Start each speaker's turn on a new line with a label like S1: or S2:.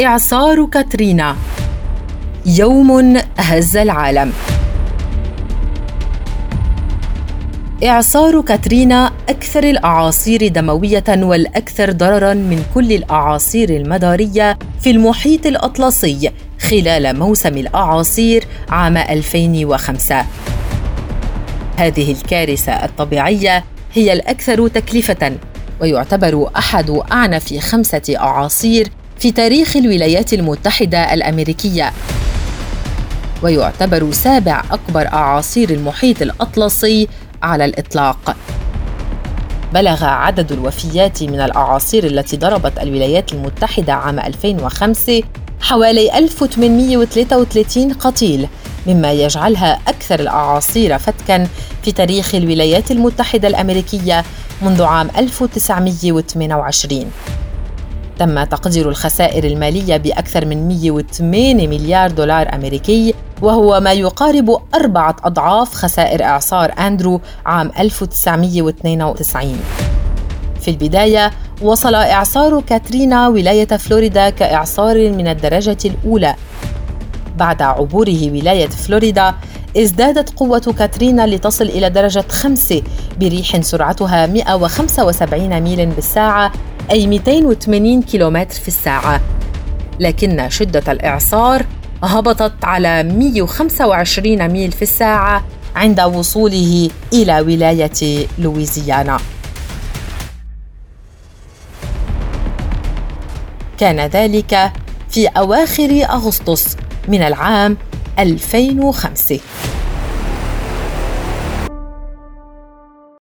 S1: إعصار كاترينا. يوم هز العالم. إعصار كاترينا أكثر الأعاصير دموية والأكثر ضرراً من كل الأعاصير المدارية في المحيط الأطلسي خلال موسم الأعاصير عام 2005 هذه الكارثة الطبيعية هي الأكثر تكلفة ويعتبر أحد أعنف خمسة أعاصير في تاريخ الولايات المتحدة الأمريكية. ويعتبر سابع أكبر أعاصير المحيط الأطلسي على الإطلاق. بلغ عدد الوفيات من الأعاصير التي ضربت الولايات المتحدة عام 2005 حوالي 1833 قتيل مما يجعلها أكثر الأعاصير فتكا في تاريخ الولايات المتحدة الأمريكية منذ عام 1928 تم تقدير الخسائر المالية بأكثر من 108 مليار دولار أمريكي وهو ما يقارب أربعة أضعاف خسائر إعصار أندرو عام 1992 في البداية وصل إعصار كاترينا ولاية فلوريدا كإعصار من الدرجة الأولى. بعد عبوره ولاية فلوريدا ازدادت قوة كاترينا لتصل إلى درجة خمسة بريح سرعتها 175 ميل بالساعة أي 280 كيلومتر في الساعة. لكن شدة الإعصار هبطت على 125 ميل في الساعة عند وصوله إلى ولاية لويزيانا. كان ذلك في أواخر أغسطس من العام 2005